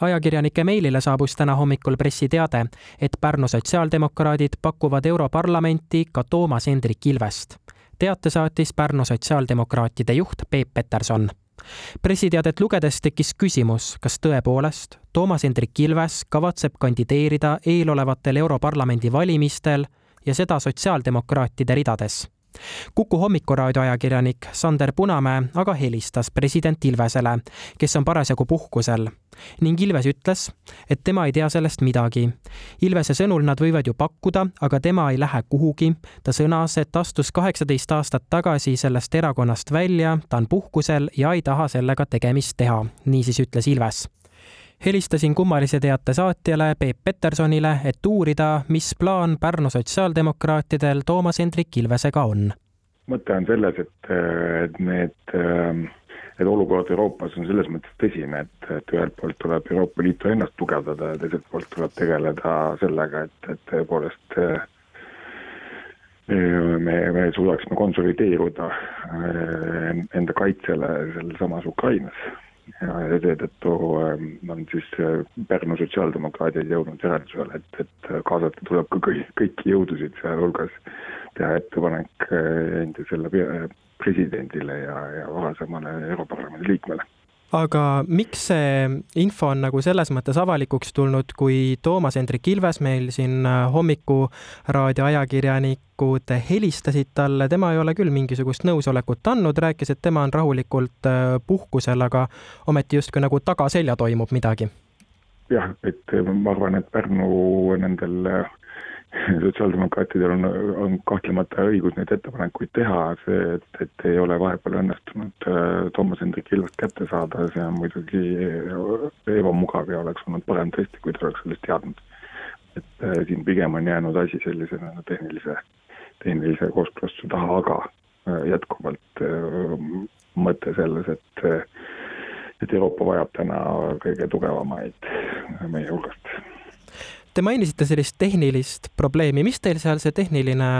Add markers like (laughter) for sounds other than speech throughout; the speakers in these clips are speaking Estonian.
ajakirjanike meilile saabus täna hommikul pressiteade, et Pärnu sotsiaaldemokraadid pakuvad Europarlamenti ka Toomas Hendrik Ilvest. teate saatis Pärnu sotsiaaldemokraatide juht Peep Peterson pressiteadet lugedes tekkis küsimus, kas tõepoolest Toomas Hendrik Ilves kavatseb kandideerida eelolevatel Europarlamendi valimistel ja seda sotsiaaldemokraatide ridades Kuku hommikuraadio ajakirjanik Sander Punamäe aga helistas president Ilvesele, kes on parasjagu puhkusel ning Ilves ütles, et tema ei tea sellest midagi. Ilvese sõnul nad võivad ju pakkuda, aga tema ei lähe kuhugi. ta sõnas, et astus kaheksateist aastat tagasi sellest erakonnast välja, ta on puhkusel ja ei taha sellega tegemist teha, niisiis ütles Ilves helistasin kummalise teate saatjale Peep Petersonile, et uurida, mis plaan Pärnu sotsiaaldemokraatidel Toomas Hendrik Ilvesega on. mõte on selles, et, et need, et olukord Euroopas on selles mõttes tõsine, et, et ühelt poolt tuleb Euroopa Liitu ennast tugevdada ja teiselt poolt tuleb tegeleda sellega, et, et tõepoolest me, me suudaksime konsolideeruda enda kaitsele sealsamas Ukrainas ja seetõttu ähm, on siis äh, Pärnu sotsiaaldemokraadid jõudnud järeldusele, et, et kaasata tuleb ka kõik, kõiki jõudusid, sealhulgas. Teha ettepanek äh, endisele presidendile ja, ja varasemale Europarlamendi liikmele aga miks see info on nagu selles mõttes avalikuks tulnud, kui Toomas Hendrik Ilves meil siin äh, hommikuraadio ajakirjanikud helistasid talle, tema ei ole küll mingisugust nõusolekut andnud, rääkis, et tema on rahulikult äh, puhkusel, aga ometi justkui nagu tagaselja toimub midagi. jah, et ma arvan, et Pärnu nendel (laughs) sotsiaaldemokraatidel on, on kahtlemata õigus neid ettepanekuid teha, see, et, et ei ole vahepeal õnnestunud äh, Toomas Hendrik Ilvest kätte saada, see on muidugi ebamugav ja oleks olnud parem tõesti, kui ta oleks sellest teadnud. et äh, siin pigem on jäänud asi sellise nagu tehnilise, tehnilise kooskõlastuse taha, aga äh, jätkuvalt mõte selles, et et Euroopa vajab täna kõige tugevamaid meie hulgast Te mainisite sellist tehnilist probleemi, mis teil seal see tehniline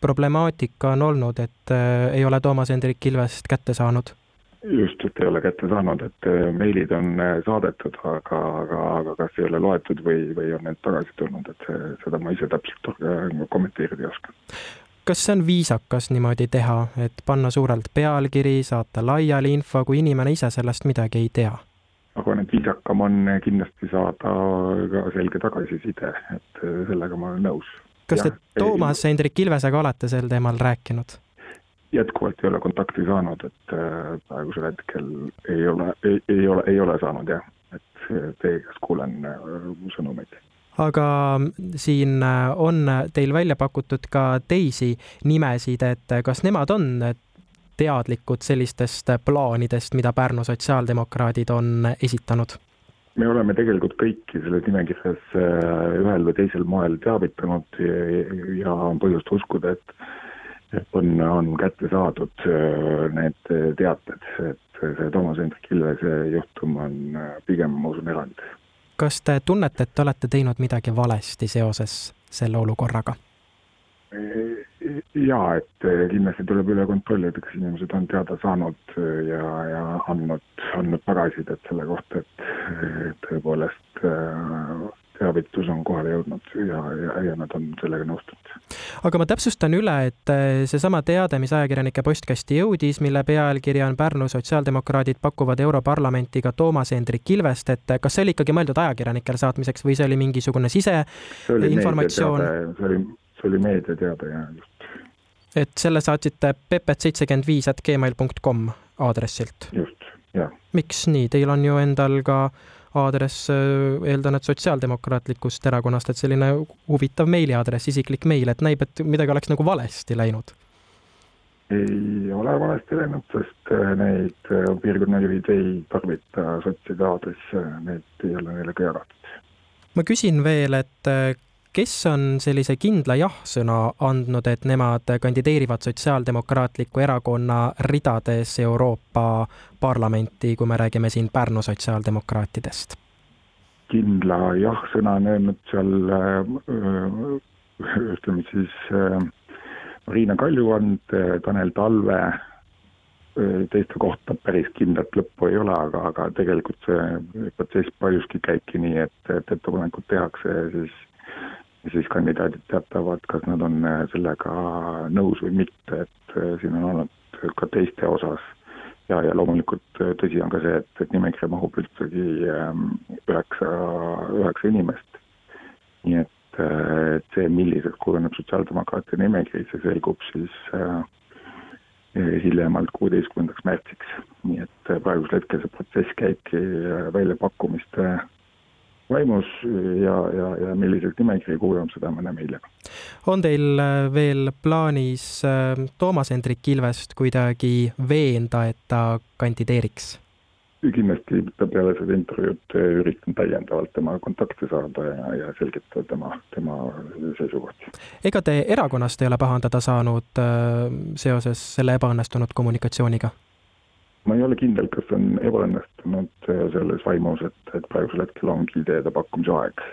problemaatika on olnud, et äh, ei ole Toomas Hendrik Ilvest kätte saanud? just, et ei ole kätte saanud, et äh, meilid on äh, saadetud, aga, aga, aga kas ei ole loetud või, või on need tagasi tulnud, et see, seda ma ise täpselt kommenteerida ei oska kas see on viisakas niimoodi teha, et panna suurelt pealkiri, saata laiali info, kui inimene ise sellest midagi ei tea? Arvan, et viisakam on kindlasti saada ka selge tagasiside, et sellega ma olen nõus. kas te Toomas ei... Hendrik Ilvesega olete sel teemal rääkinud? jätkuvalt ei ole kontakti saanud, et äh, praegusel hetkel ei ole, ei, ole, ei ole saanud jah, et teie käest kuulen sõnumeid aga siin äh, on teil välja pakutud ka teisi nimesid, et kas nemad on teadlikud sellistest plaanidest, mida Pärnu sotsiaaldemokraadid on esitanud? me oleme tegelikult kõiki selles nimekirjas äh, ühel või teisel moel teavitanud ja on põhjust uskuda, et on, on kätte saadud äh, need teated, et see Toomas Hendrik Ilvese juhtum on äh, pigem, ma usun, erand. kas te tunnete, et te olete teinud midagi valesti seoses selle olukorraga? Jaa, et eh, kindlasti tuleb üle kontrollida, kas inimesed on teada saanud eh, ja, ja andnud, andnud tagasisidet selle kohta, et eh, tõepoolest teavitus on kohale jõudnud ja, ja, ja nad on sellega nõustunud. aga ma täpsustan üle, et seesama teade, mis ajakirjanike postkasti jõudis, mille pealkiri on Pärnu sotsiaaldemokraadid pakuvad Europarlamenti ka Toomas Hendrik Ilvest, et kas see oli ikkagi mõeldud ajakirjanikele saatmiseks või see oli mingisugune siseinformatsioon? see oli see oli meediateade ja just. Et selle saatsite pepet seitsekümmend viis at gmail kom aadressilt? just, jah. miks nii, teil on ju endal ka aadress, äh, eeldan, et Sotsiaaldemokraatlikust erakonnast, et selline huvitav meiliaadress, isiklik meil, et näib, et midagi oleks nagu valesti läinud? ei ole valesti läinud, sest äh, neid äh, piirkonnajuhid ei tarvita sotside aadresse, need ei ole neile ka jagatud. ma küsin veel, et kes on sellise kindla jah-sõna andnud, et nemad kandideerivad Sotsiaaldemokraatliku Erakonna ridades Euroopa Parlamenti, kui me räägime siin Pärnu sotsiaaldemokraatidest? kindla jah-sõna on öelnud seal ütleme siis Marina Kaljurand, Tanel Talve teiste kohta päris kindlat lõppu ei ole, aga, aga tegelikult see protsess paljuski käibki nii, et, et ettepanekud tehakse ja siis ja siis kandidaadid teatavad, kas nad on sellega nõus või mitte, et siin on olnud ka teiste osas ja, ja loomulikult tõsi on ka see, et, et nimekirja mahub üldsegi üheksa, üheksa inimest. nii et, et see, milliseks kujuneb sotsiaaldemokraatide nimekiri, see selgub siis äh, hiljemalt kuueteistkümnendaks märtsiks. nii et praegusel hetkel see protsess käibki väljapakkumiste vaimus ja, ja, ja milliseks nimekiri kujuneb, seda me näeme hiljem. on teil veel plaanis Toomas Hendrik Ilvest kuidagi veenda, et ta kandideeriks? kindlasti peale seda intervjuud üritan täiendavalt temaga kontakti saada ja, ja selgitada tema, tema seisukohti. ega te erakonnast ei ole pahandada saanud äh, seoses selle ebaõnnestunud kommunikatsiooniga? Ma ei ole kindel, kas on ebaõnnestunud selles vaimus, et, et praegusel hetkel ongi ideede pakkumise aeg.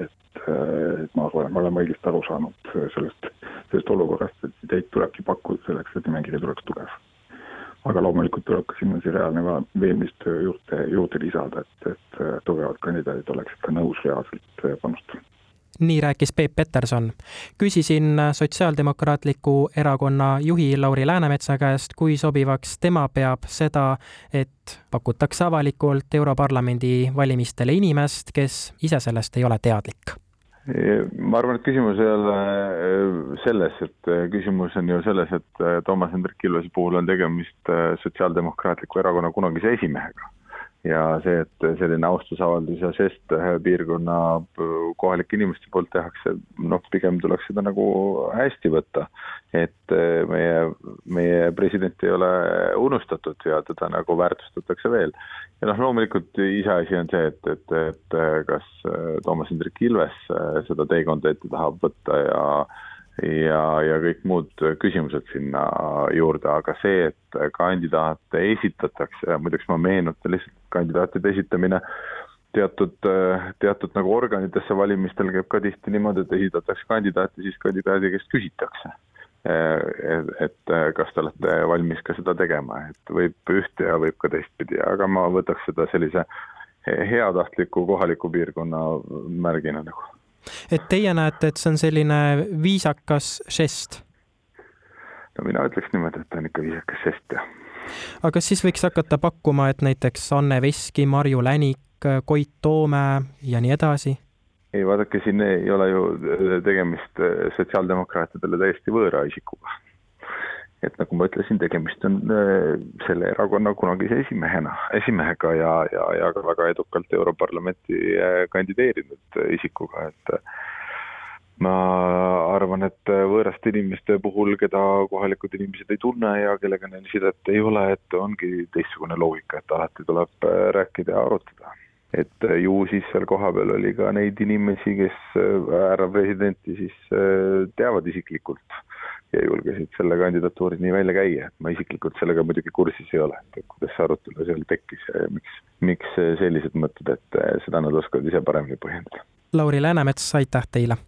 et, et ma arvan, et me oleme õigesti aru saanud sellest, sellest olukorrast, et ideid tulebki pakkuda selleks, et nimekiri tuleks tugev aga loomulikult tuleb ka sinna see reaalne veenmistöö juurde, juurde lisada, et, et tugevad kandidaadid oleksid ka nõus reaalselt panustama nii rääkis Peep Peterson. küsisin Sotsiaaldemokraatliku Erakonna juhi Lauri Läänemetsa käest, kui sobivaks tema peab seda, et pakutakse avalikult Europarlamendi valimistele inimest, kes ise sellest ei ole teadlik ma arvan, et küsimus ei ole äh, selles, et äh, küsimus on ju selles, et äh, Toomas Hendrik Ilvese puhul on tegemist Sotsiaaldemokraatliku Erakonna kunagise esimehega. Ja see, et selline austusavaldus ja žest ühe piirkonna kohalike inimeste poolt tehakse, noh, pigem tuleks seda nagu hästi võtta. et meie, meie president ei ole unustatud ja teda nagu väärtustatakse veel ja noh, loomulikult iseasi on see, et, et, et kas äh, Toomas Hendrik Ilves äh, seda teekonda ette tahab võtta ja ja, ja kõik muud küsimused sinna juurde, aga see, et kandidaate esitatakse, muideks ma meenutan lihtsalt, kandidaatide esitamine teatud, teatud nagu organitesse valimistel käib ka tihti niimoodi, et esitatakse kandidaati, siis kandidaadi käest küsitakse et, et kas te olete valmis ka seda tegema, et võib ühte ja võib ka teistpidi, aga ma võtaks seda sellise heatahtliku kohaliku piirkonna märgina nagu. Et teie näete, et see on selline viisakas žest? no mina ütleks niimoodi, et ta on ikka viisakas žest, jah. aga kas siis võiks hakata pakkuma, et näiteks Anne Veski, Marju Länik, Koit Toome ja nii edasi? ei, vaadake, siin ei ole ju tegemist äh, sotsiaaldemokraatidele täiesti võõra isikuga. Et nagu ma ütlesin, tegemist on äh, selle erakonna kunagise esimehena, esimehega ja, ja, ja ka väga edukalt Europarlamenti äh, kandideerinud isikuga, et ma arvan, et võõraste inimeste puhul, keda kohalikud inimesed ei tunne ja kellega neil sidet ei ole, et ongi teistsugune loogika, et alati tuleb rääkida ja arutada. Et äh, ju siis seal kohapeal oli ka neid inimesi, kes äh, härra presidenti siis äh, teavad isiklikult ja julgesid selle kandidatuuri nii välja käia, et ma isiklikult sellega muidugi kursis ei ole, et kuidas see arutelu seal tekkis ja miks, miks sellised mõtted, et seda nad oskavad ise paremini põhjendada. Lauri Läänemets, aitäh teile!